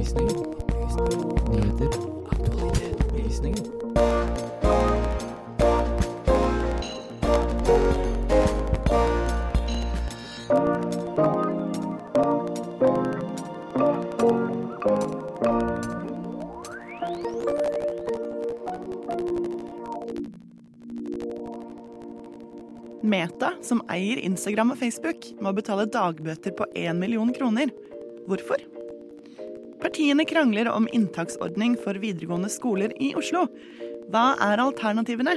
Opplysninger. Nyheter. Aktualitet. Opplysninger. Meta, som eier Instagram og Facebook, må betale dagbøter på 1 million kroner. Hvorfor? Partiene krangler om inntaksordning for videregående skoler i Oslo. Hva er alternativene?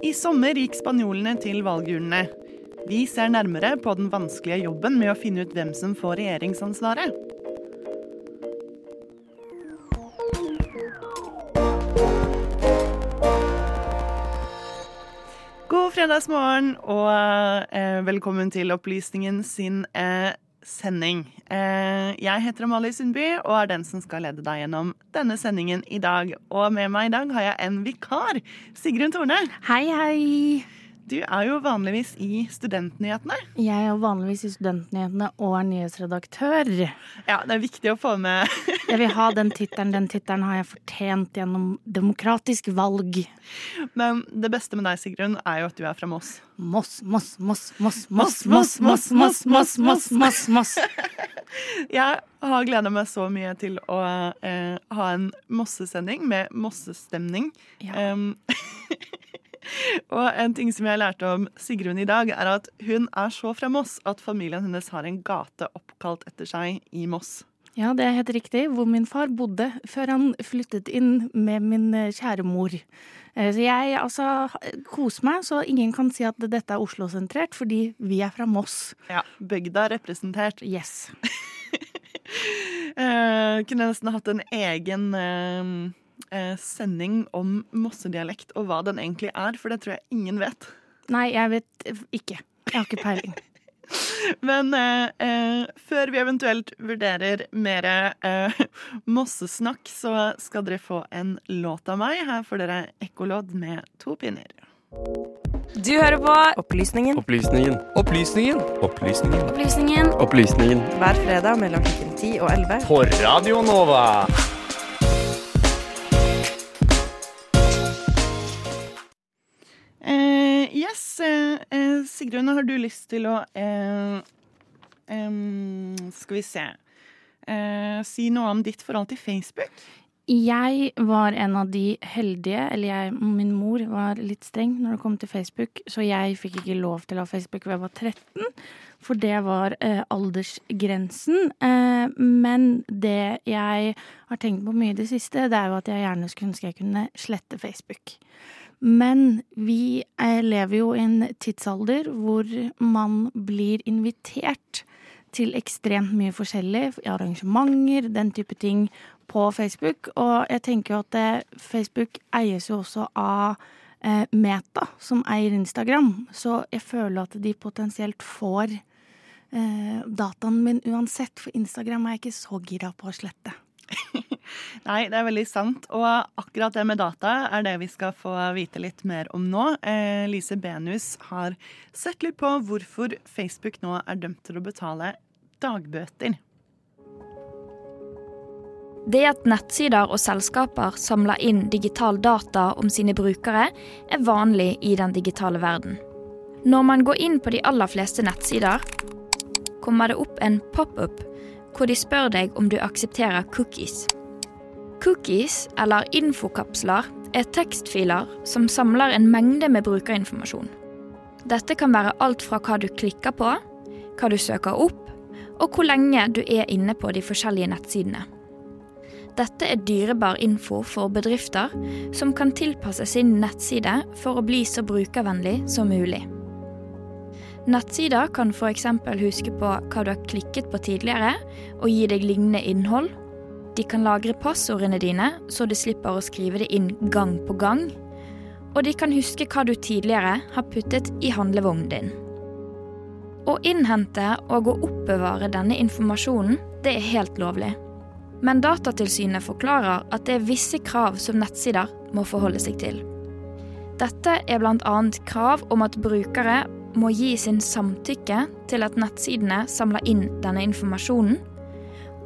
I sommer gikk spanjolene til valgurnene. Vi ser nærmere på den vanskelige jobben med å finne ut hvem som får regjeringsansvaret. God fredagsmorgen og eh, velkommen til Opplysningen sin eh, sending. Eh, jeg heter Amalie Sundby og er den som skal lede deg gjennom denne sendingen i dag. Og med meg i dag har jeg en vikar, Sigrun Torne. Hei, hei. Du er jo vanligvis i Studentnyhetene. Jeg er jo vanligvis i Studentnyhetene og er nyhetsredaktør. Ja, det er viktig å få med Jeg vil ha den tittelen. Den tittelen har jeg fortjent gjennom demokratisk valg. Men det beste med deg, Sigrun, er jo at du er fra Moss. Moss, Moss, Moss, Moss, Moss, Moss, Moss, Moss, Moss, Moss, Moss, Moss. Jeg har gleda meg så mye til å eh, ha en Mosse-sending med Mossestemning. Ja. Og en ting som jeg lærte om Sigrun i dag, er at hun er så fra Moss at familien hennes har en gate oppkalt etter seg i Moss. Ja, det er helt riktig. Hvor min far bodde før han flyttet inn med min eh, kjære mor. Eh, Så jeg altså koser meg, så ingen kan si at dette er Oslo-sentrert, fordi vi er fra Moss. Ja, Bygda representert. Yes. Eh, kunne nesten hatt en egen eh, sending om mossedialekt og hva den egentlig er, for det tror jeg ingen vet. Nei, jeg vet ikke. Jeg har ikke peiling. Men eh, eh, før vi eventuelt vurderer mer eh, mossesnakk, så skal dere få en låt av meg. Her får dere ekkolodd med to pinner. Du hører på Opplysningen. Opplysningen. Opplysningen. Opplysningen. Opplysningen Opplysningen. Hver fredag mellom klokken 10 og 11. På Radio Nova. Sigrun, har du lyst til å eh, eh, Skal vi se eh, Si noe om ditt forhold til Facebook. Jeg var en av de heldige, eller jeg, min mor var litt streng når det kom til Facebook, så jeg fikk ikke lov til å ha Facebook da jeg var 13, for det var eh, aldersgrensen. Eh, men det jeg har tenkt på mye i det siste, det er jo at jeg gjerne skulle ønske jeg kunne slette Facebook. Men vi eh, lever jo i en tidsalder hvor man blir invitert til ekstremt mye forskjellig, i arrangementer, den type ting, på Facebook. Og jeg tenker jo at eh, Facebook eies jo også av eh, Meta, som eier Instagram. Så jeg føler at de potensielt får dataen min uansett, for Instagram er jeg ikke så gira på å slette. Nei, det er veldig sant. Og akkurat det med data er det vi skal få vite litt mer om nå. Eh, Lise Benus har sett litt på hvorfor Facebook nå er dømt til å betale dagbøter. Det at nettsider og selskaper samler inn digital data om sine brukere, er vanlig i den digitale verden. Når man går inn på de aller fleste nettsider, kommer det opp en pop-up hvor de spør deg om du aksepterer cookies. Cookies, eller infokapsler, er tekstfiler som samler en mengde med brukerinformasjon. Dette kan være alt fra hva du klikker på, hva du søker opp, og hvor lenge du er inne på de forskjellige nettsidene. Dette er dyrebar info for bedrifter som kan tilpasse sin nettside for å bli så brukervennlig som mulig. Nettsider kan f.eks. huske på hva du har klikket på tidligere, og gi deg lignende innhold. De kan lagre passordene dine, så du slipper å skrive det inn gang på gang. Og de kan huske hva du tidligere har puttet i handlevognen din. Å innhente og å oppbevare denne informasjonen, det er helt lovlig. Men Datatilsynet forklarer at det er visse krav som nettsider må forholde seg til. Dette er bl.a. krav om at brukere må gi sin samtykke til at nettsidene samler inn denne informasjonen,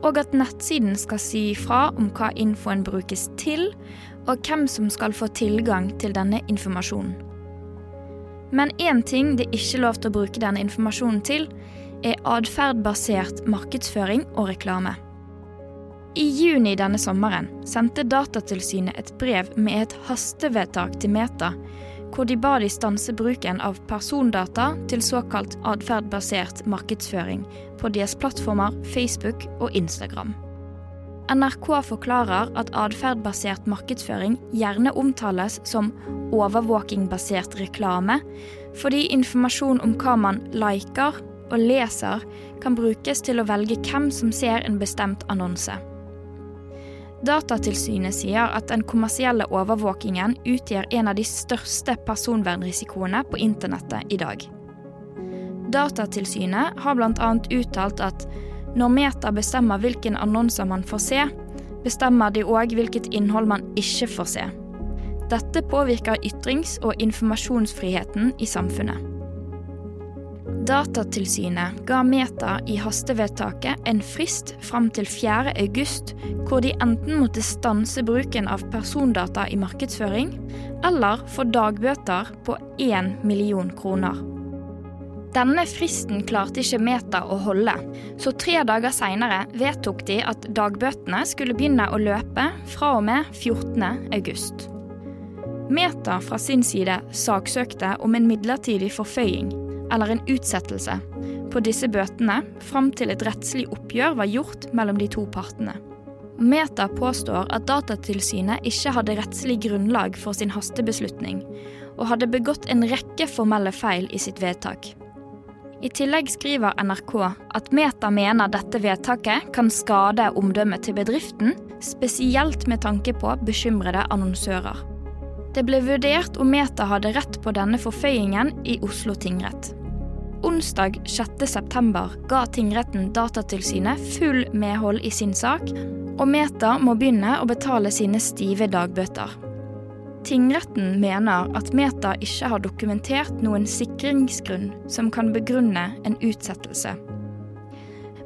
og at nettsiden skal si fra om hva infoen brukes til, og hvem som skal få tilgang til denne informasjonen. Men én ting det er ikke lov til å bruke denne informasjonen til, er atferdbasert markedsføring og reklame. I juni denne sommeren sendte Datatilsynet et brev med et hastevedtak til Meta, hvor de ba de stanse bruken av persondata til såkalt atferdbasert markedsføring på deres plattformer Facebook og Instagram. NRK forklarer at atferdbasert markedsføring gjerne omtales som overvåkingbasert reklame, fordi informasjon om hva man liker og leser, kan brukes til å velge hvem som ser en bestemt annonse. Datatilsynet sier at den kommersielle overvåkingen utgjør en av de største personvernrisikoene på internettet i dag. Datatilsynet har bl.a. uttalt at når Meta bestemmer hvilken annonser man får se, bestemmer de òg hvilket innhold man ikke får se. Dette påvirker ytrings- og informasjonsfriheten i samfunnet. Datatilsynet ga Meta i hastevedtaket en frist fram til 4. august, hvor de enten måtte stanse bruken av persondata i markedsføring, eller få dagbøter på 1 million kroner. Denne fristen klarte ikke Meta å holde, så tre dager seinere vedtok de at dagbøtene skulle begynne å løpe fra og med 14. august. Meta fra sin side saksøkte om en midlertidig forføying, eller en utsettelse, på disse bøtene fram til et rettslig oppgjør var gjort mellom de to partene. Meta påstår at Datatilsynet ikke hadde rettslig grunnlag for sin hastebeslutning, og hadde begått en rekke formelle feil i sitt vedtak. I tillegg skriver NRK at Meta mener dette vedtaket kan skade omdømmet til bedriften, spesielt med tanke på bekymrede annonsører. Det ble vurdert om Meta hadde rett på denne forføyingen i Oslo tingrett. Onsdag 6.9 ga tingretten Datatilsynet full medhold i sin sak, og Meta må begynne å betale sine stive dagbøter. Tingretten mener at Meta ikke har dokumentert noen sikringsgrunn som kan begrunne en utsettelse.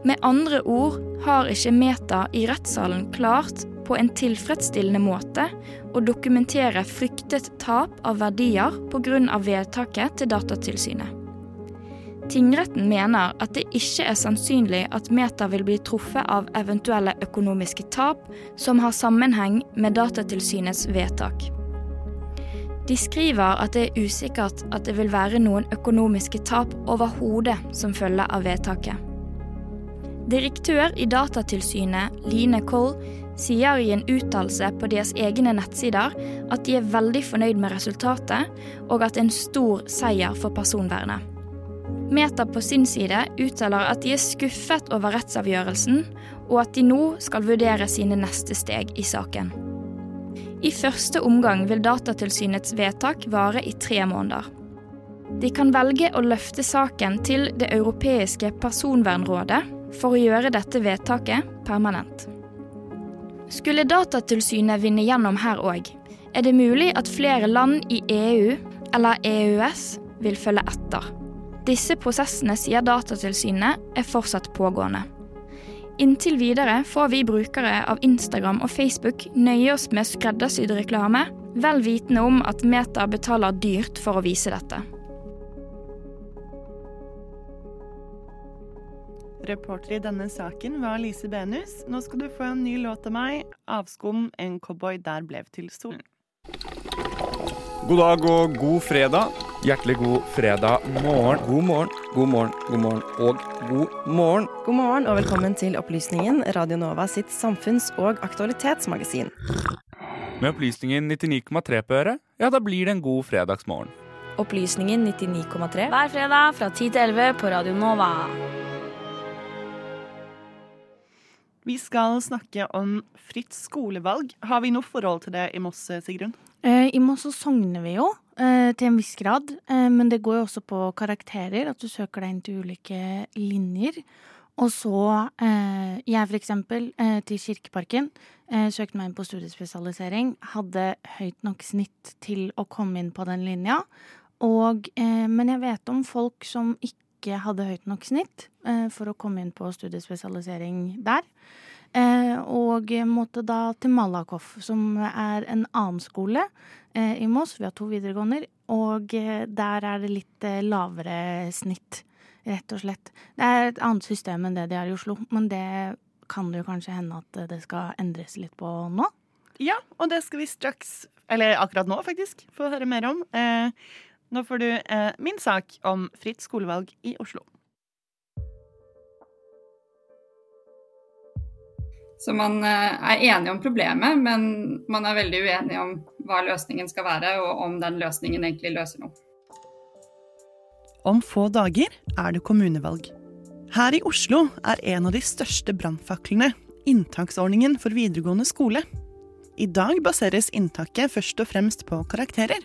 Med andre ord har ikke Meta i rettssalen klart på en tilfredsstillende måte å dokumentere fryktet tap av verdier pga. vedtaket til Datatilsynet. Tingretten mener at det ikke er sannsynlig at Meta vil bli truffet av eventuelle økonomiske tap som har sammenheng med Datatilsynets vedtak. De skriver at det er usikkert at det vil være noen økonomiske tap overhodet som følge av vedtaket. Direktør i Datatilsynet, Line Koll, sier i en uttalelse på deres egne nettsider at de er veldig fornøyd med resultatet, og at det er en stor seier for personvernet. Meta på sin side uttaler at de er skuffet over rettsavgjørelsen, og at de nå skal vurdere sine neste steg i saken. I første omgang vil Datatilsynets vedtak vare i tre måneder. De kan velge å løfte saken til Det europeiske personvernrådet for å gjøre dette vedtaket permanent. Skulle Datatilsynet vinne gjennom her òg, er det mulig at flere land i EU eller EØS vil følge etter. Disse prosessene, sier Datatilsynet, er fortsatt pågående. Inntil videre får vi brukere av Instagram og Facebook nøye oss med skreddersydd reklame, vel vitende om at Meta betaler dyrt for å vise dette. Reporter i denne saken var Lise Benus. Nå skal du få en ny låt av meg. 'Avskum en cowboy der blev til solen'. God dag og god fredag. Hjertelig god fredag morgen. God morgen, god morgen, god morgen og god morgen. God morgen og velkommen til Opplysningen, Radio Nova sitt samfunns- og aktualitetsmagasin. Med opplysningen 99,3 på øret, ja, da blir det en god fredagsmorgen. Opplysningen 99,3. Hver fredag fra 10 til 11 på Radio Nova. Vi skal snakke om fritt skolevalg. Har vi noe forhold til det i Moss, Sigrun? Eh, I Moss så sogner vi jo til en viss grad, eh, men det går jo også på karakterer, at du søker deg inn til ulike linjer. Og så, eh, jeg for eksempel, eh, til Kirkeparken, eh, søkte meg inn på studiespesialisering, hadde høyt nok snitt til å komme inn på den linja. Og, eh, men jeg vet om folk som ikke hadde høyt nok snitt eh, for å komme inn på studiespesialisering der. Eh, og måtte da til Malakoff, som er en annen skole eh, i Moss. Vi har to videregående, og eh, der er det litt lavere snitt, rett og slett. Det er et annet system enn det de har i Oslo, men det kan det jo kanskje hende at det skal endres litt på nå. Ja, og det skal vi straks, eller akkurat nå faktisk, få høre mer om. Nå får du min sak om fritt skolevalg i Oslo. Så man eh, er enig om problemet, men man er veldig uenig om hva løsningen skal være, og om den løsningen egentlig løser noe. Om få dager er det kommunevalg. Her i Oslo er en av de største brannfaklene inntaksordningen for videregående skole. I dag baseres inntaket først og fremst på karakterer.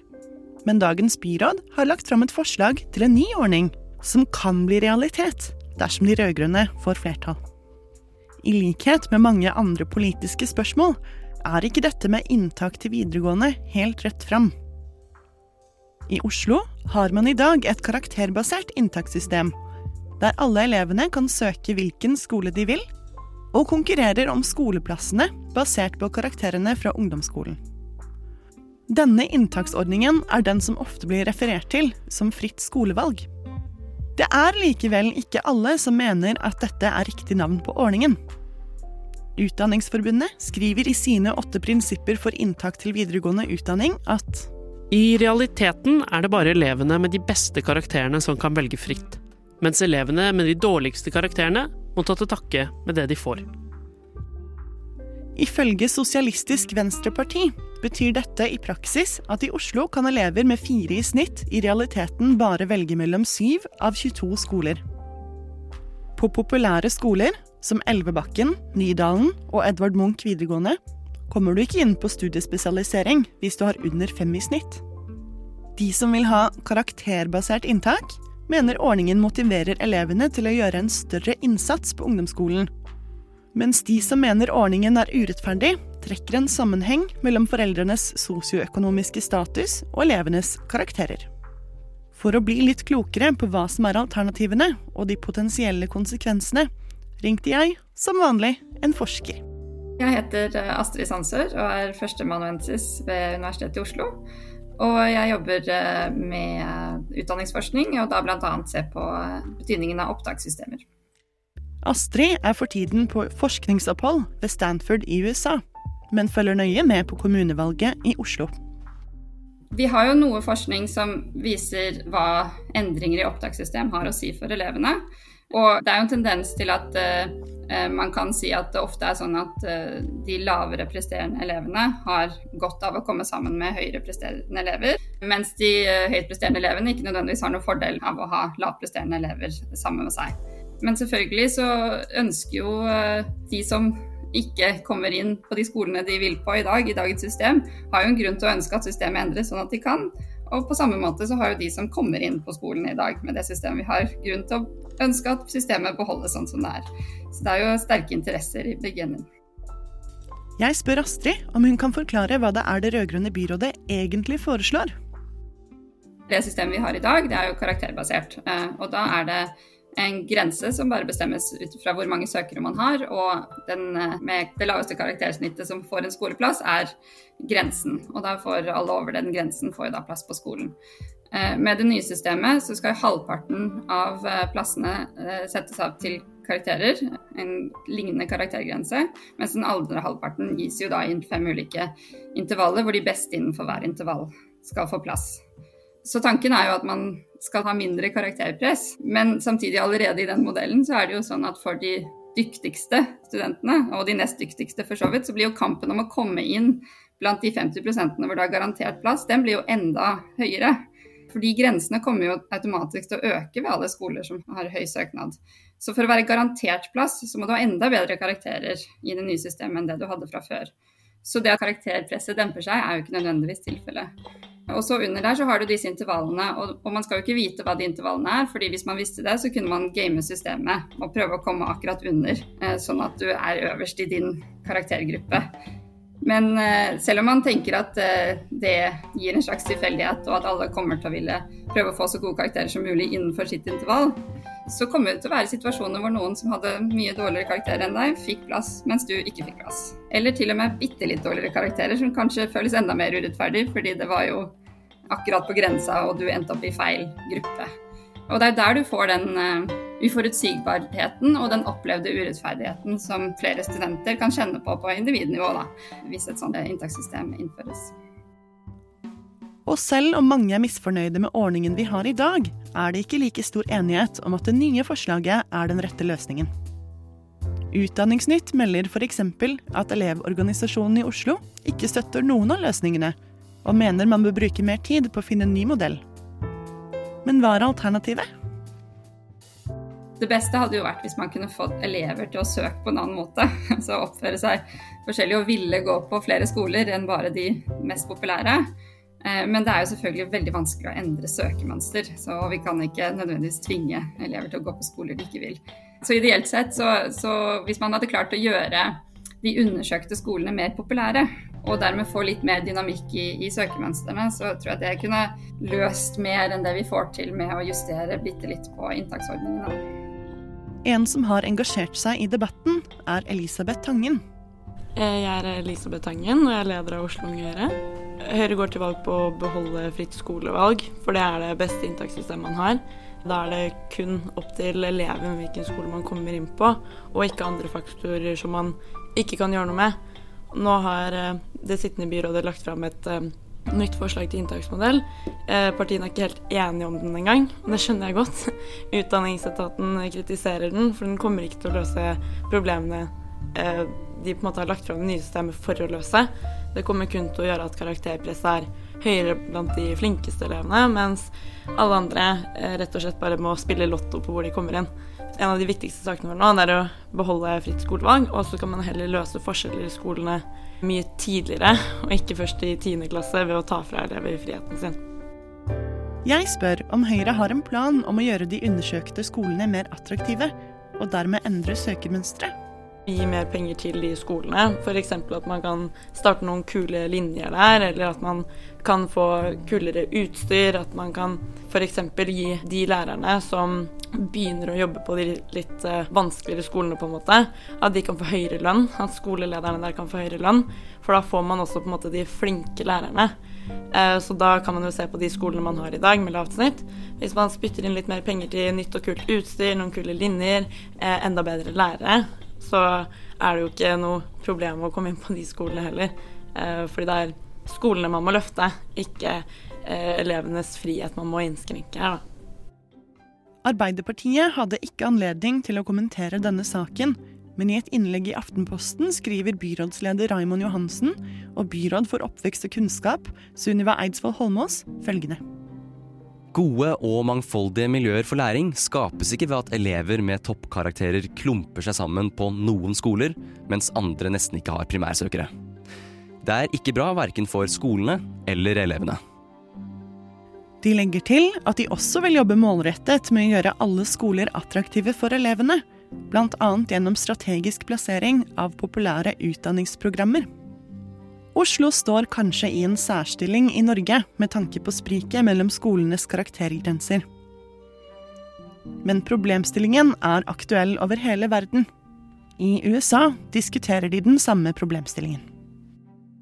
Men dagens byråd har lagt fram et forslag til en ny ordning, som kan bli realitet dersom de rød-grønne får flertall. I likhet med mange andre politiske spørsmål er ikke dette med inntak til videregående helt rett fram. I Oslo har man i dag et karakterbasert inntakssystem, der alle elevene kan søke hvilken skole de vil, og konkurrerer om skoleplassene basert på karakterene fra ungdomsskolen. Denne inntaksordningen er den som ofte blir referert til som fritt skolevalg. Det er likevel ikke alle som mener at dette er riktig navn på ordningen. Utdanningsforbundet skriver i sine åtte prinsipper for inntak til videregående utdanning at I realiteten er det bare elevene med de beste karakterene som kan velge fritt, mens elevene med de dårligste karakterene må ta til takke med det de får. Ifølge Sosialistisk Venstreparti betyr dette i praksis at i Oslo kan elever med fire i snitt i realiteten bare velge mellom syv av 22 skoler. På populære skoler, som Elvebakken, Nydalen og Edvard Munch videregående, kommer du ikke inn på studiespesialisering hvis du har under fem i snitt. De som vil ha karakterbasert inntak, mener ordningen motiverer elevene til å gjøre en større innsats på ungdomsskolen. Mens de som mener ordningen er urettferdig, trekker en sammenheng mellom foreldrenes sosioøkonomiske status og elevenes karakterer. For å bli litt klokere på hva som er alternativene og de potensielle konsekvensene, ringte jeg, som vanlig, en forsker. Jeg heter eh, Astrid Sandsør og er førsteamanuensis ved Universitetet i Oslo. Og jeg jobber eh, med utdanningsforskning, og da bl.a. ser på eh, betydningen av opptakssystemer. Astrid er for tiden på forskningsopphold ved Stanford i USA, men følger nøye med på kommunevalget i Oslo. Vi har jo noe forskning som viser hva endringer i opptakssystem har å si for elevene. Og det er jo en tendens til at uh, man kan si at det ofte er sånn at uh, de lavere presterende elevene har godt av å komme sammen med høyere presterende elever, mens de uh, høyt presterende elevene ikke nødvendigvis har noen fordel av å ha lavpresterende elever sammen med seg. Men selvfølgelig så ønsker jo de som ikke kommer inn på de skolene de vil på i dag, i dagens system, har jo en grunn til å ønske at systemet endres sånn at de kan. Og på samme måte så har jo de som kommer inn på skolen i dag med det systemet vi har, grunn til å ønske at systemet beholdes sånn som det er. Så det er jo sterke interesser i begge ender. Jeg spør Astrid om hun kan forklare hva det er det rød-grønne byrådet egentlig foreslår. Det systemet vi har i dag, det er jo karakterbasert. Og da er det en grense som bare bestemmes ut fra hvor mange søkere man har, og den med det laveste karaktersnittet som får en skoleplass, er grensen. Og da får alle over den grensen får da plass på skolen. Med det nye systemet så skal halvparten av plassene settes av til karakterer, en lignende karaktergrense, mens den andre halvparten gis jo da i fem ulike intervaller, hvor de beste innenfor hver intervall skal få plass. Så tanken er jo at man skal ha mindre karakterpress, men samtidig allerede i den modellen så er det jo sånn at for de dyktigste studentene, og de nest dyktigste for så vidt, så blir jo kampen om å komme inn blant de 50 hvor det er garantert plass, den blir jo enda høyere. Fordi grensene kommer jo automatisk til å øke ved alle skoler som har høy søknad. Så for å være garantert plass, så må du ha enda bedre karakterer i det nye systemet enn det du hadde fra før. Så det at karakterpresset demper seg, er jo ikke nødvendigvis tilfellet. Og så under der så har du disse intervallene, og, og, man skal jo ikke vite hva de intervallene er, fordi hvis man visste det, så kunne man game systemet og prøve å komme akkurat under, eh, sånn at du er øverst i din karaktergruppe. Men eh, selv om man tenker at eh, det gir en slags tilfeldighet, og at alle kommer til å ville prøve å få så gode karakterer som mulig innenfor sitt intervall, så kommer det til å være situasjoner hvor noen som hadde mye dårligere karakterer enn deg, fikk plass, mens du ikke fikk plass. Eller til og med bitte litt dårligere karakterer, som kanskje føles enda mer urettferdig, fordi det var jo akkurat på grensa, og du endte opp i feil gruppe. Og det er der du får den uh, uforutsigbarheten og den opplevde urettferdigheten som flere studenter kan kjenne på på individnivå, da, hvis et sånt inntakssystem innføres. Og selv om mange er misfornøyde med ordningen vi har i dag, er det ikke like stor enighet om at det nye forslaget er den rette løsningen. Utdanningsnytt melder f.eks. at Elevorganisasjonen i Oslo ikke støtter noen av løsningene, og mener man bør bruke mer tid på å finne en ny modell. Men hva er alternativet? Det beste hadde jo vært hvis man kunne fått elever til å søke på en annen måte. Altså oppføre seg forskjellig og ville gå på flere skoler enn bare de mest populære. Eh, men det er jo selvfølgelig veldig vanskelig å endre søkemønster, så vi kan ikke nødvendigvis tvinge elever til å gå på skoler de ikke vil. Så ideelt sett, så, så hvis man hadde klart å gjøre de undersøkte skolene mer populære, og dermed få litt mer dynamikk i, i søkemønstrene, så tror jeg det kunne løst mer enn det vi får til med å justere bitte litt på inntaksordningene. En som har engasjert seg i debatten, er Elisabeth Tangen. Jeg er Elisabeth Tangen, og jeg er leder av Oslo Unge Høyre. Går til valg på å beholde fritt skolevalg, for det er det beste inntakssystemet man har. Da er det kun opp til eleven hvilken skole man kommer inn på, og ikke andre faktorer som man ikke kan gjøre noe med. Nå har eh, det sittende byrådet lagt fram et uh, nytt forslag til inntaksmodell. Uh, partiene er ikke helt enige om den engang, det skjønner jeg godt. Utdanningsetaten kritiserer den, for den kommer ikke til å løse problemene de på en måte har lagt fram det nye systemet for å løse. Det kommer kun til å gjøre at karakterpresset er høyere blant de flinkeste elevene, mens alle andre eh, rett og slett bare må spille lotto på hvor de kommer inn. En av de viktigste sakene våre nå er å beholde fritt skolevalg, og så kan man heller løse forskjeller i skolene mye tidligere, og ikke først i 10. klasse ved å ta fra elever friheten sin. Jeg spør om Høyre har en plan om å gjøre de undersøkte skolene mer attraktive, og dermed endre søkermønsteret gi mer penger til de skolene. F.eks. at man kan starte noen kule linjer der, eller at man kan få kulere utstyr. At man kan f.eks. gi de lærerne som begynner å jobbe på de litt uh, vanskeligere skolene, på en måte, at de kan få høyere lønn. At skolelederne der kan få høyere lønn. For da får man også på en måte de flinke lærerne. Uh, så da kan man jo se på de skolene man har i dag med lavt snitt. Hvis man spytter inn litt mer penger til nytt og kult utstyr, noen kule linjer, uh, enda bedre lærere, så er det jo ikke noe problem å komme inn på de skolene heller. Eh, fordi det er skolene man må løfte, ikke eh, elevenes frihet man må innskrenke her, da. Arbeiderpartiet hadde ikke anledning til å kommentere denne saken, men i et innlegg i Aftenposten skriver byrådsleder Raimond Johansen og byråd for oppvekst og kunnskap, Sunniva Eidsvoll Holmås, følgende. Gode og mangfoldige miljøer for læring skapes ikke ved at elever med toppkarakterer klumper seg sammen på noen skoler, mens andre nesten ikke har primærsøkere. Det er ikke bra verken for skolene eller elevene. De legger til at de også vil jobbe målrettet med å gjøre alle skoler attraktive for elevene, bl.a. gjennom strategisk plassering av populære utdanningsprogrammer. Oslo står kanskje i en særstilling i Norge med tanke på spriket mellom skolenes karaktergrenser. Men problemstillingen er aktuell over hele verden. I USA diskuterer de den samme problemstillingen.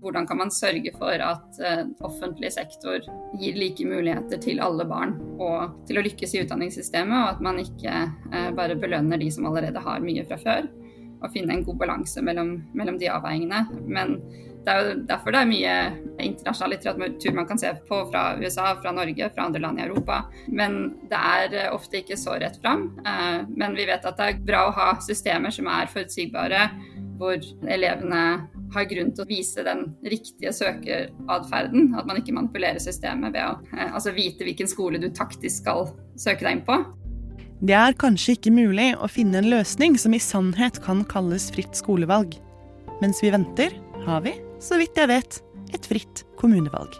Hvordan kan man sørge for at uh, offentlig sektor gir like muligheter til alle barn og til å lykkes i utdanningssystemet, og at man ikke uh, bare belønner de som allerede har mye fra før, og finne en god balanse mellom, mellom de avveiningene. Men det er jo derfor det er mye internasjonal litteratur man kan se på fra USA, fra Norge, fra andre land i Europa. Men det er eh, ofte ikke så rett fram. Eh, men vi vet at det er bra å ha systemer som er forutsigbare, hvor elevene har grunn til å vise den riktige søkeratferden. At man ikke manipulerer systemet ved å eh, altså vite hvilken skole du taktisk skal søke deg inn på. Det er kanskje ikke mulig å finne en løsning som i sannhet kan kalles fritt skolevalg. Mens vi venter, har vi så vidt jeg vet, et fritt kommunevalg.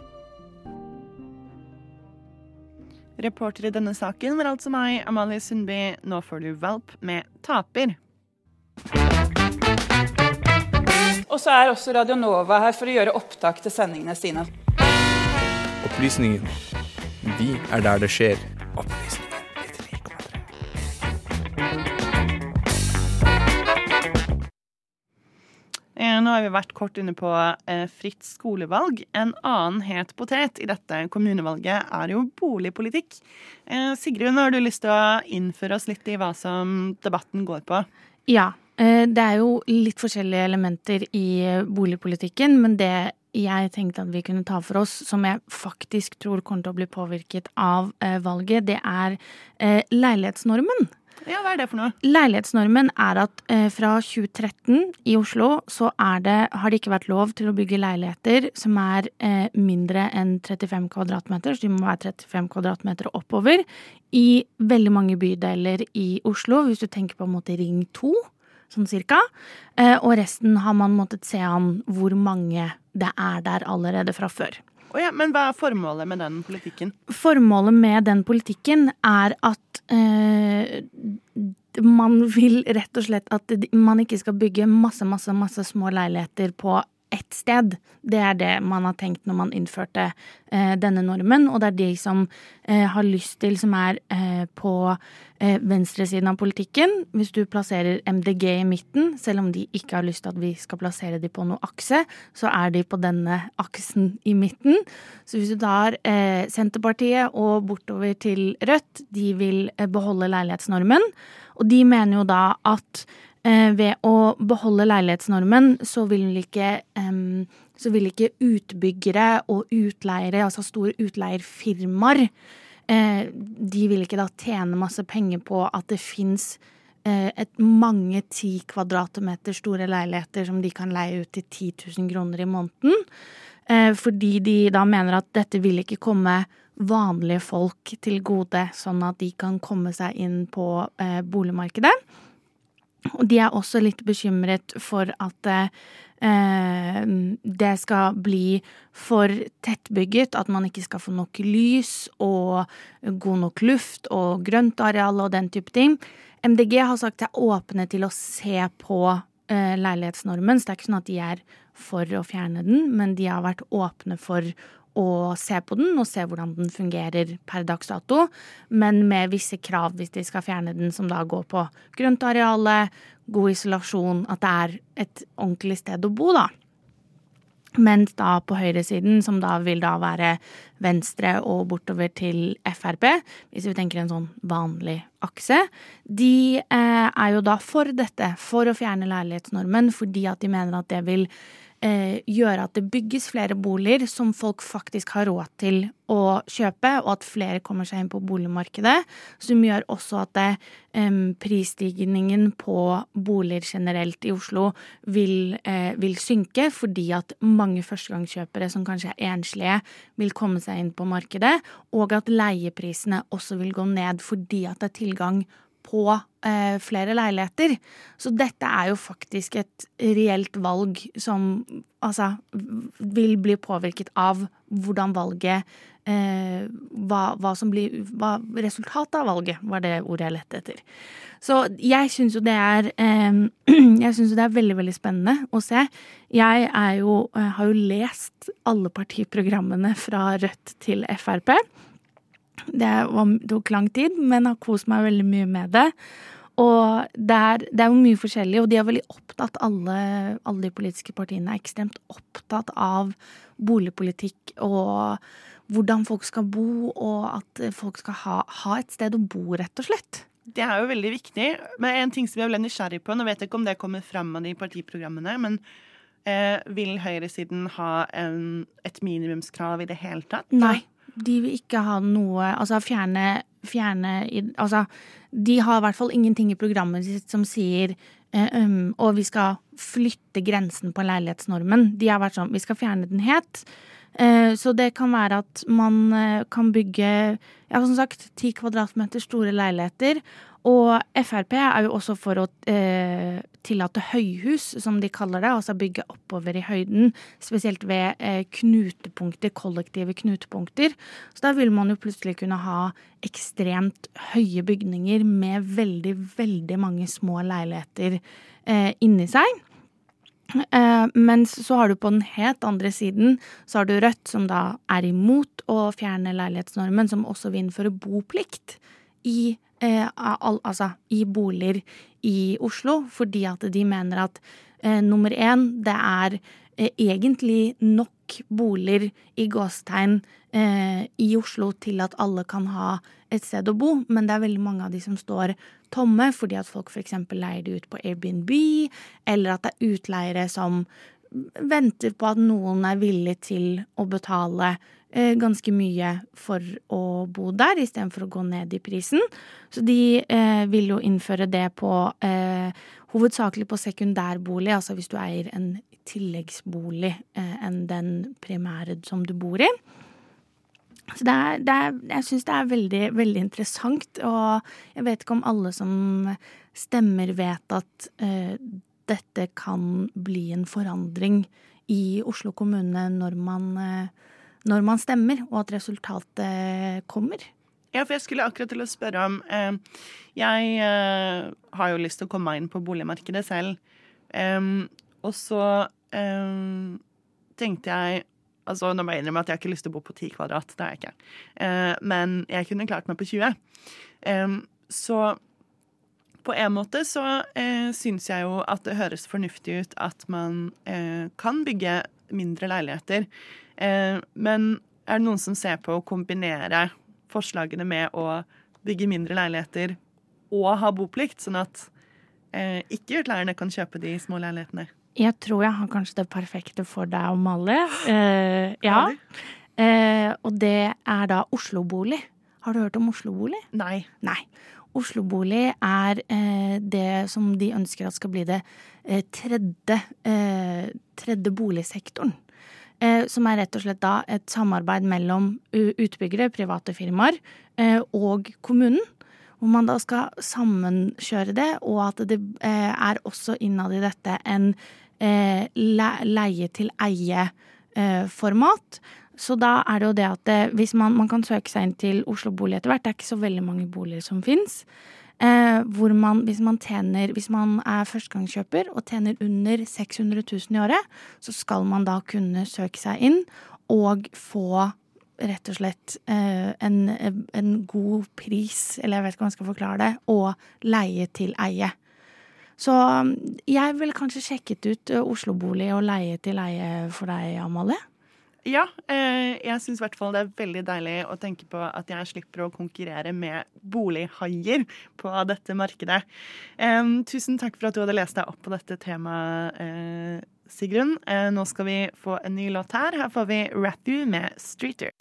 Reporter i denne saken var altså meg, Amalie Sundby. Nå får du valp med Taper. Og så er også Radio Nova her for å gjøre opptak til sendingene sine. Opplysningen. Vi er der det skjer. Opplysningen nå har vi vært kort inne på eh, fritt skolevalg. En annen het potet i dette kommunevalget er jo boligpolitikk. Eh, Sigrun, har du lyst til å innføre oss litt i hva som debatten går på? Ja. Eh, det er jo litt forskjellige elementer i boligpolitikken, men det jeg tenkte at vi kunne ta for oss, som jeg faktisk tror kommer til å bli påvirket av eh, valget, det er eh, leilighetsnormen. Ja, Hva er det for noe? Leilighetsnormen er at eh, fra 2013 i Oslo så det, har det ikke vært lov til å bygge leiligheter som er eh, mindre enn 35 kvadratmeter, så de må være 35 kvadratmeter oppover, i veldig mange bydeler i Oslo. Hvis du tenker på en måte Ring 2 sånn cirka. Eh, og resten har man måttet se an hvor mange det er der allerede fra før. Oh ja, men hva er formålet med den politikken? Formålet med den politikken er at eh, man vil rett og slett at man ikke skal bygge masse, masse, masse små leiligheter på ett sted. Det er det man har tenkt når man innførte eh, denne normen. Og det er de som eh, har lyst til, som er eh, på eh, venstresiden av politikken. Hvis du plasserer MDG i midten, selv om de ikke har lyst til at vi skal plassere de på noe akse, så er de på denne aksen i midten. Så hvis du tar eh, Senterpartiet og bortover til Rødt, de vil eh, beholde leilighetsnormen. Og de mener jo da at ved å beholde leilighetsnormen, så vil ikke, så vil ikke utbyggere og utleiere, altså store utleierfirmaer, eh, de vil ikke da tjene masse penger på at det fins eh, et mange ti kvadratmeter store leiligheter som de kan leie ut til 10 000 kroner i måneden. Fordi de da mener at dette vil ikke komme vanlige folk til gode, sånn at de kan komme seg inn på boligmarkedet. Og de er også litt bekymret for at eh, det skal bli for tettbygget, at man ikke skal få nok lys og god nok luft og grøntareal og den type ting. MDG har sagt er åpne til å se på eh, leilighetsnormen, så det er ikke sånn at de er for å fjerne den, men de har vært åpne for å se på den og se hvordan den fungerer per dags dato, men med visse krav hvis de skal fjerne den, som da går på grøntarealet, god isolasjon, at det er et ordentlig sted å bo, da. Mens da på høyresiden, som da vil da være venstre og bortover til Frp, hvis vi tenker en sånn vanlig akse, de eh, er jo da for dette, for å fjerne leilighetsnormen, fordi at de mener at det vil gjøre at det bygges flere boliger som folk faktisk har råd til å kjøpe, og at flere kommer seg inn på boligmarkedet. Som gjør også at det, eh, prisstigningen på boliger generelt i Oslo vil, eh, vil, synke, fordi at mange førstegangskjøpere som kanskje er enslige, vil komme seg inn på markedet, og at leieprisene også vil gå ned fordi at det er tilgang på eh, flere leiligheter. Så dette er jo faktisk et reelt valg som altså vil bli påvirket av hvordan valget eh, hva, hva, som blir hva Resultatet av valget var det ordet jeg lette etter. Så jeg syns jo det er eh, Jeg syns jo det er veldig, veldig spennende å se. Jeg er jo, eh, har jo lest alle partiprogrammene fra Rødt til Frp. Det, tok lang tid, men har kost meg veldig mye med det. Og det er, det er jo mye forskjellig, og de er veldig opptatt, alle, alle de politiske partiene er ekstremt opptatt av boligpolitikk og hvordan folk skal bo, og at folk skal ha, ha et sted å bo, rett og slett. Det er jo veldig viktig. Men en ting som jeg ble nysgjerrig på, nå vet jeg ikke om det kommer fram av de partiprogrammene, men eh, vil høyresiden ha en, et minimumskrav i det hele tatt? Nei de vil ikke ha noe Altså fjerne, fjerne Altså, de har i hvert fall ingenting i programmet sitt som sier eh, um, og vi skal flytte grensen på leilighetsnormen. De har vært sånn Vi skal fjerne den helt. Eh, så det kan være at man eh, kan bygge ja, som sagt, ti kvadratmeter store leiligheter. Og Frp er jo også for å eh, tillate høyhus, som de kaller det. Altså bygge oppover i høyden, spesielt ved eh, knutepunkter, kollektive knutepunkter. Så da vil man jo plutselig kunne ha ekstremt høye bygninger med veldig, veldig mange små leiligheter eh, inni seg. Uh, mens så har du på den helt andre siden så har du Rødt, som da er imot å fjerne leilighetsnormen, som også vil innføre boplikt i, eh, al, altså, i boliger i Oslo, fordi at de mener at eh, nummer én, det er eh, egentlig nok boliger i gåstegn eh, i Oslo til at alle kan ha et sted å bo, men det er veldig mange av de som står tomme fordi at folk f.eks. leier de ut på Airbnb, eller at det er utleiere som venter på at noen er villig til å betale eh, ganske mye for å bo der, istedenfor å gå ned i prisen. Så de eh, vil jo innføre det på eh, hovedsakelig på sekundærbolig, altså hvis du eier en tilleggsbolig eh, enn den primære som du bor i. Så det er, det er, jeg syns det er veldig, veldig interessant, og jeg vet ikke om alle som stemmer, vet at uh, dette kan bli en forandring i Oslo kommune når man, uh, når man stemmer, og at resultatet kommer. Ja, for jeg skulle akkurat til å spørre om eh, Jeg eh, har jo lyst til å komme meg inn på boligmarkedet selv. Og så tenkte jeg Altså, nå må jeg innrømme at jeg har ikke lyst til å bo på 10 kvadrat. Det har jeg ikke. Uh, men jeg kunne klart meg på 20. Um, så på en måte så uh, syns jeg jo at det høres fornuftig ut at man uh, kan bygge mindre leiligheter. Men er det noen som ser på å kombinere forslagene med å bygge mindre leiligheter og ha boplikt, sånn at ikke-utleierne kan kjøpe de små leilighetene? Jeg tror jeg har kanskje det perfekte for deg, Amalie. Uh, ja. Uh, og det er da Oslo-bolig. Har du hørt om Oslo-bolig? Nei. Nei. Oslo-bolig er uh, det som de ønsker at skal bli det tredje, tredje boligsektoren. Som er rett og slett da et samarbeid mellom utbyggere, private firmaer, og kommunen hvor man da skal sammenkjøre det, og at det er også innad i dette en eh, leie-til-eie-format. Så da er det jo det at det, hvis man, man, kan søke seg inn til Oslo Bolig etter hvert, det er ikke så veldig mange boliger som fins. Eh, hvor man, hvis man tjener, hvis man er førstegangskjøper og tjener under 600 000 i året, så skal man da kunne søke seg inn og få rett og slett eh, en, en, god pris, eller jeg vet ikke om jeg skal forklare det, og leie til eie. Så um, jeg ville kanskje sjekket ut uh, Oslo-bolig og leie til leie for deg, Amalie. Ja, eh, jeg syns i hvert fall det er veldig deilig å tenke på at jeg slipper å konkurrere med bolighaier på dette markedet. Tusen takk for at du hadde lest deg opp på dette temaet, eh, Sigrun. Eh, nå skal vi få en ny låt her. Her får vi Rathu med Streeter.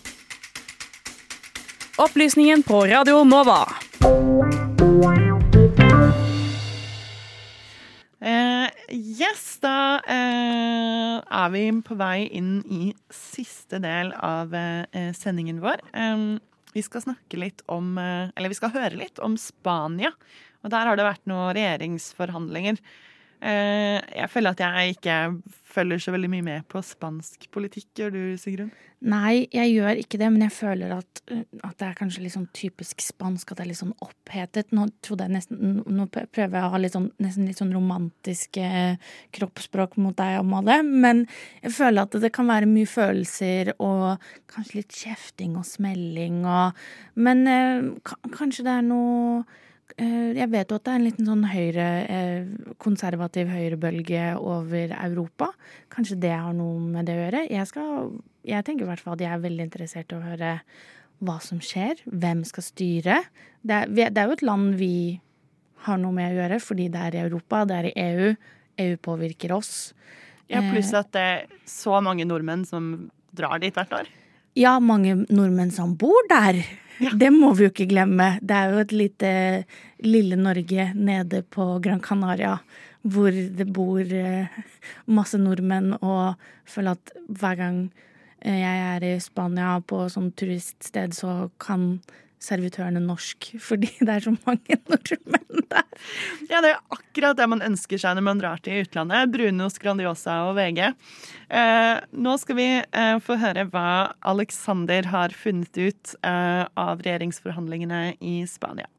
Opplysningen på Radio Nova. Uh, yes, da uh, er vi på vei inn i siste del av uh, sendingen vår. Um, vi skal snakke litt om Eller vi skal høre litt om Spania. Og der har det vært noen regjeringsforhandlinger. Jeg føler at jeg ikke følger så veldig mye med på spansk politikk. Gjør du, Sigrun? Nei, jeg gjør ikke det, men jeg føler at, at, det er kanskje litt sånn typisk spansk, at det er litt sånn opphetet. Nå, nesten, nå prøver jeg å ha litt sånn, nesten litt sånn romantisk kroppsspråk mot deg, Amalie, men jeg føler at det kan være mye følelser og kanskje litt kjefting og smelling og Men eh, kanskje det er noe Eh, jeg vet jo at det er en liten sånn høyre, eh, konservativ høyrebølge over Europa. Kanskje det har noe med det å gjøre. Jeg, skal, jeg tenker i hvert fall at jeg er veldig interessert i å høre hva som skjer. Hvem skal styre? Det er, det er jo et land vi har noe med å gjøre, fordi det er i Europa, det er i EU. EU påvirker oss. Ja, Pluss eh, at det er så mange nordmenn som drar dit hvert år. Ja, mange nordmenn som bor der. Ja. Det må vi jo ikke glemme. Det er jo et lite lille Norge nede på Gran Canaria hvor det bor eh, masse nordmenn, og føler at hver gang eh, jeg er i Spania på sånn turiststed, så kan servitørene norsk, fordi det er så mange nordmenn der. Ja, det er akkurat det man ønsker seg når man drar til utlandet. Brunost, Grandiosa og VG. Eh, nå skal vi eh, få høre hva Alexander har funnet ut eh, av regjeringsforhandlingene i Spania.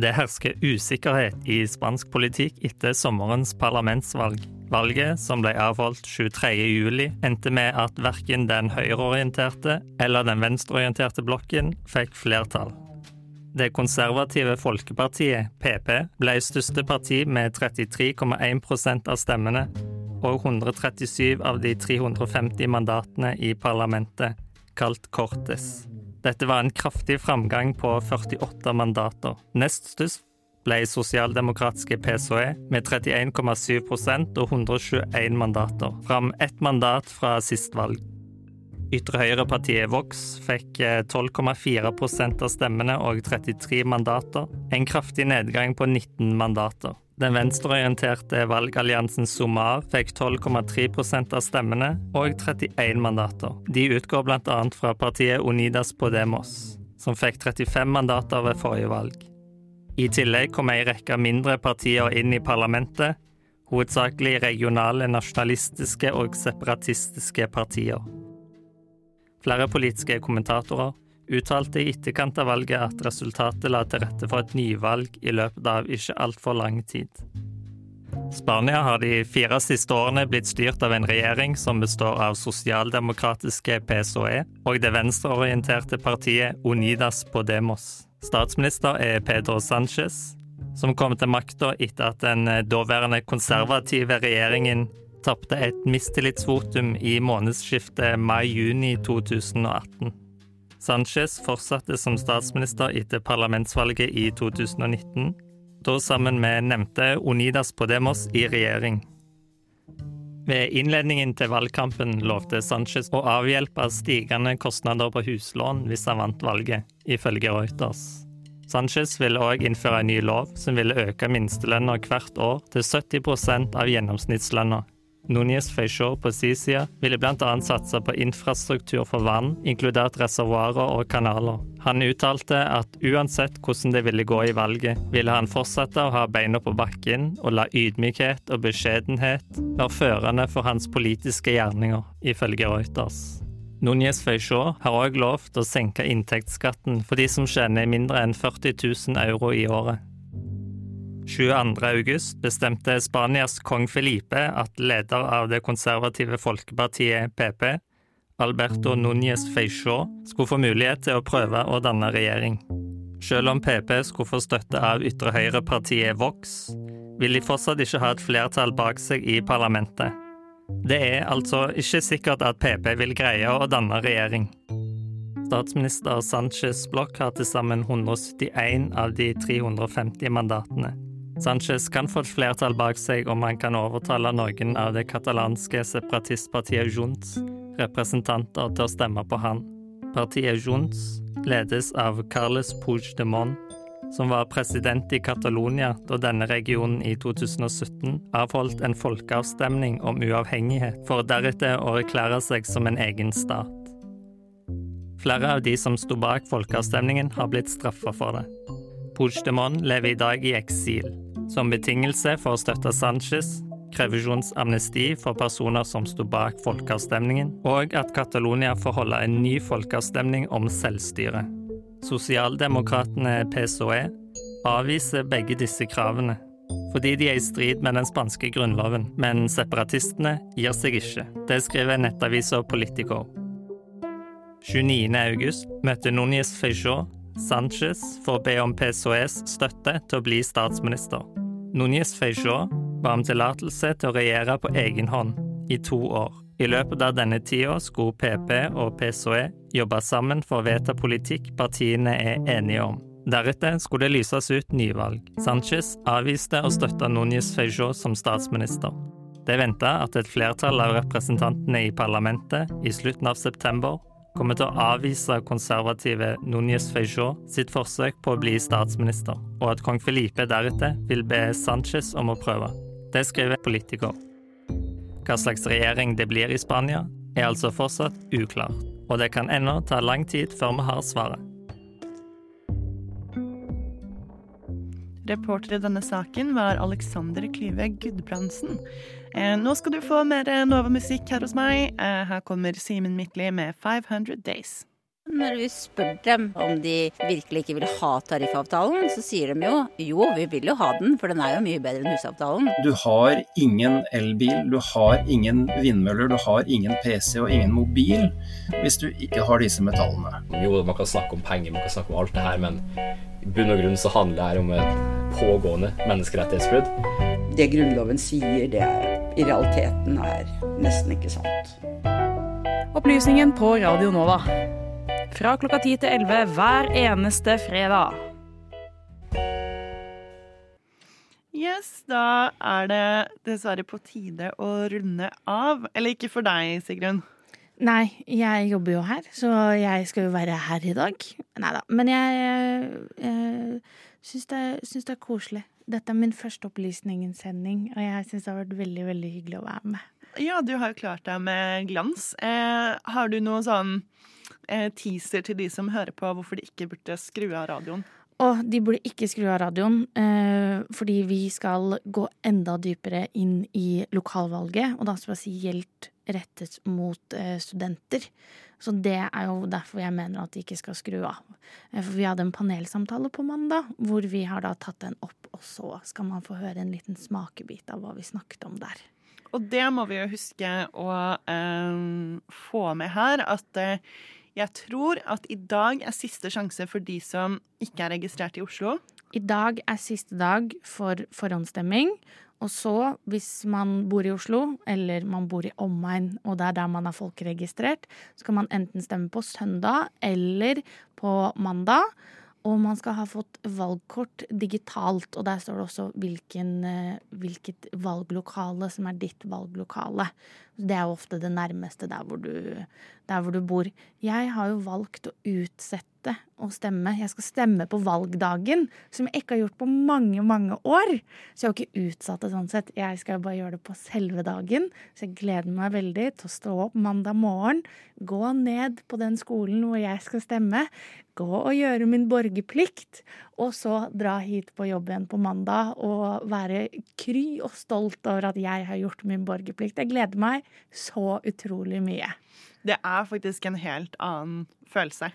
Det hersker usikkerhet i spansk politikk etter sommerens parlamentsvalg. Valget, som ble avholdt 23.07, endte med at verken den høyreorienterte eller den venstreorienterte blokken fikk flertall. Det konservative Folkepartiet, PP, ble største parti med 33,1% av stemmene og 137 av de 350 mandatene i parlamentet, kalt Cortes. Dette var en kraftig framgang på 48 mandater. Nest størst ble sosialdemokratiske PSOE med 31,7% og 121 mandater, fram ett mandat fra sist valg. Ytre høyre-partiet Vox fikk 12,4% av stemmene og 33 mandater, en kraftig nedgang på 19 mandater. Den venstreorienterte valgalliansen Somar fikk 12,3% av stemmene og 31 mandater. De utgår bl.a. fra partiet Unidas Podemos, som fikk 35 mandater ved forrige valg. I tillegg kom ei rekke mindre partier inn i parlamentet, hovedsakelig regionale, nasjonalistiske og separatistiske partier. Flere politiske kommentatorer uttalte i etterkant av valget at resultatet la til rette for et nyvalg i løpet av ikke altfor lang tid. Spania har de fire siste årene blitt styrt av en regjering som består av sosialdemokratiske PSOE og det venstreorienterte partiet Unidas Podemos. Statsminister er Pedro Sánchez, som kom til makta etter at den daværende konservative regjeringen tapte et mistillitsvotum i månedsskiftet mai-juni 2018. Sanchez fortsatte som statsminister etter parlamentsvalget i 2019, da sammen med nevnte Unidas Podemos i regjering. Ved innledningen til valgkampen lovte Sanchez å avhjelpe stigende kostnader på huslån hvis han vant valget, ifølge Reuters. Sanchez ville òg innføre en ny lov som ville øke minstelønna hvert år til 70% av gjennomsnittslønna Núñez Feixó på sin side ville bl.a. satse på infrastruktur for vann, inkludert reservoarer og kanaler. Han uttalte at uansett hvordan det ville gå i valget, ville han fortsette å ha beina på bakken og la ydmykhet og beskjedenhet være førende for hans politiske gjerninger, ifølge Reuters. Núñez Feixó har òg lovt å senke inntektsskatten for de som tjener mindre enn 40 000 euro i året. 22. august bestemte Spanias kong Felipe at leder av det konservative folkepartiet PP, Alberto Núñez Feixó, skulle få mulighet til å prøve å danne regjering. Selv om PP skulle få støtte av ytre høyre-partiet Vox, vil de fortsatt ikke ha et flertall bak seg i parlamentet. Det er altså ikke sikkert at PP vil greie å danne regjering. Statsminister Sanchez Bloch har til sammen 171 av de 350 mandatene. Sanchez kan få et flertall bak seg om han kan overtale noen av det katalanske separatistpartiet Junts representanter til å stemme på han. Partiet Junts ledes av Carles Puigdemont, som var president i Catalonia da denne regionen i 2017 avholdt en folkeavstemning om uavhengighet, for deretter å erklære seg som en egen stat. Flere av de som sto bak folkeavstemningen, har blitt straffa for det. Puigdemont lever i dag i eksil. Som betingelse for å støtte Sanchez krever amnesti for personer som sto bak folkeavstemningen, og at Catalonia får holde en ny folkeavstemning om selvstyre. Sosialdemokratene PSOE avviser begge disse kravene, fordi de er i strid med den spanske grunnloven, men separatistene gir seg ikke. Det skriver nettavisa Politico. 29. august møtte Núñez Feixó Sanchez for å be om PSOEs støtte til å bli statsminister. Núñez Feijó ba om tillatelse til å regjere på egen hånd i to år. I løpet av denne tida skulle PP og PSOE jobbe sammen for å vedta politikk partiene er enige om. Deretter skulle det lyses ut nyvalg. Sanchez avviste å støtte Núñez Feijó som statsminister. Det venta at et flertall av representantene i parlamentet i slutten av september kommer til å avvise konservative Núñez Feijó sitt forsøk på å bli statsminister, og at kong Felipe deretter vil be Sanchez om å prøve. Det skriver Politico. Hva slags regjering det blir i Spania, er altså fortsatt uklart, og det kan ennå ta lang tid før vi har svaret. Reporter i denne saken var Alexander Klyve Gudbrandsen. Eh, nå skal du få mer Nova-musikk her hos meg. Eh, her kommer Simen Midtly med 500 Days. Når vi spør dem om de virkelig ikke vil ha tariffavtalen, så sier de jo jo, vi vil jo ha den, for den er jo mye bedre enn husavtalen. Du har ingen elbil, du har ingen vindmøller, du har ingen PC og ingen mobil hvis du ikke har disse metallene. Jo, man kan snakke om penger, man kan snakke om alt det her, men bunn og grunn så handler det om et pågående menneskerettighetsbrudd. Det Grunnloven sier, det er, i realiteten er nesten ikke sant. Opplysningen på Radio Nova. Fra klokka 10 til 11 hver eneste fredag. Yes, da er det dessverre på tide å runde av. Eller ikke for deg, Sigrun. Nei, jeg jobber jo her, så jeg skal jo være her i dag. Nei da. Men jeg, jeg syns, det, det er koselig. Dette er min første opplysningssending, og jeg syns det har vært veldig, veldig hyggelig å være med. Ja, du har jo klart deg med glans. Eh, har du noe sånn eh, teaser til de som hører på, hvorfor de ikke burde skru av radioen? Og de burde ikke skru av radioen, eh, fordi vi skal gå enda dypere inn i lokalvalget, og da spesielt rettet mot eh, studenter. Så det er jo derfor jeg mener at de ikke skal skru av. Eh, for vi hadde en panelsamtale på mandag, hvor vi har da tatt den opp, og så skal man få høre en liten smakebit av hva vi snakket om der. Og det må vi jo huske å eh, få med her, at eh, jeg tror at i dag er siste sjanse for de som ikke er registrert i Oslo. I dag er siste dag for forhåndsstemming. Og så, hvis man bor i Oslo, eller man bor i omegn, og det er der man er folkeregistrert, så kan man enten stemme på søndag eller på mandag. Og man skal ha fått valgkort digitalt, og der står det også hvilken, hvilket valglokale som er ditt valglokale. Det er jo ofte det nærmeste der hvor, du, der hvor du bor. Jeg har jo valgt å utsette å stemme. Jeg skal stemme på valgdagen, som jeg ikke har gjort på mange, mange år. Så jeg har ikke utsatt det sånn sett. Jeg skal bare gjøre det på selve dagen. Så jeg gleder meg veldig til å stå opp mandag morgen, gå ned på den skolen hvor jeg skal stemme, gå og gjøre min borgerplikt, og så dra hit på jobb igjen på mandag og være kry og stolt over at jeg har gjort min borgerplikt. Jeg gleder meg så utrolig mye. Det er faktisk en helt annen følelse.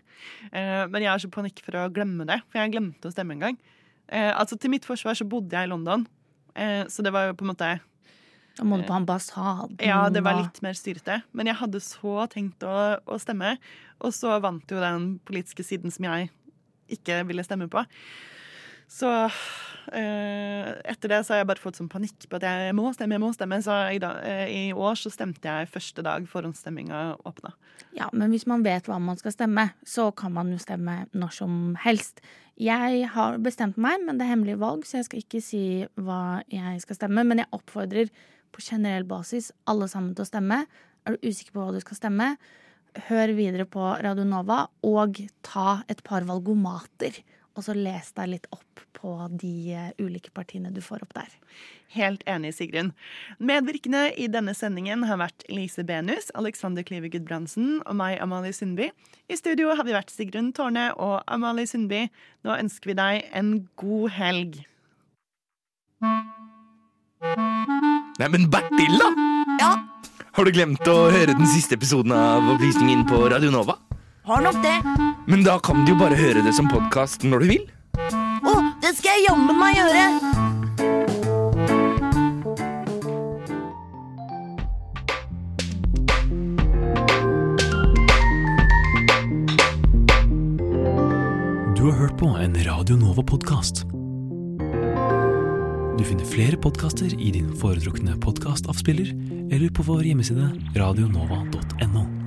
Eh, men jeg har så panikk for å glemme det, for jeg glemte å stemme en gang. Eh, altså Til mitt forsvar så bodde jeg i London, eh, så det var jo på en måte Da må du på ambassaden. Ja, det var litt mer styrete. Men jeg hadde så tenkt å, å stemme, og så vant jo den politiske siden som jeg ikke ville stemme på. Så eh, etter det så har jeg bare fått sånn panikk på at jeg må stemme, jeg må stemme. Så i, dag, eh, i år så stemte jeg første dag forhåndsstemminga åpna. Ja, men hvis man vet hva man skal stemme, så kan man jo stemme når som helst. Jeg har bestemt meg, men det er hemmelig valg, så jeg skal ikke si hva jeg skal stemme. Men jeg oppfordrer på generell basis alle sammen til å stemme. Er du usikker på hva du skal stemme, hør videre på Radio Nova og ta et par valgomater og så les deg litt opp på de ulike partiene du får opp der. Helt enig, Sigrun. Medvirkende i denne sendingen har vært Lise Benus, Alexander Klive Gudbrandsen og meg, Amalie Sundby. I studio har vi vært Sigrun Tårne og Amalie Sundby. Nå ønsker vi deg en god helg. Neimen, Bertil, da! Ja? Har du glemt å høre den siste episoden av Opplysningen på Radio Nova? Har nok det. Men da kan du jo bare høre det som podkast når du vil. Å, det skal jeg jammen meg gjøre! Du har hørt på en Radio Nova-podkast. Du finner flere podkaster i din foretrukne podkastavspiller eller på vår hjemmeside radionova.no.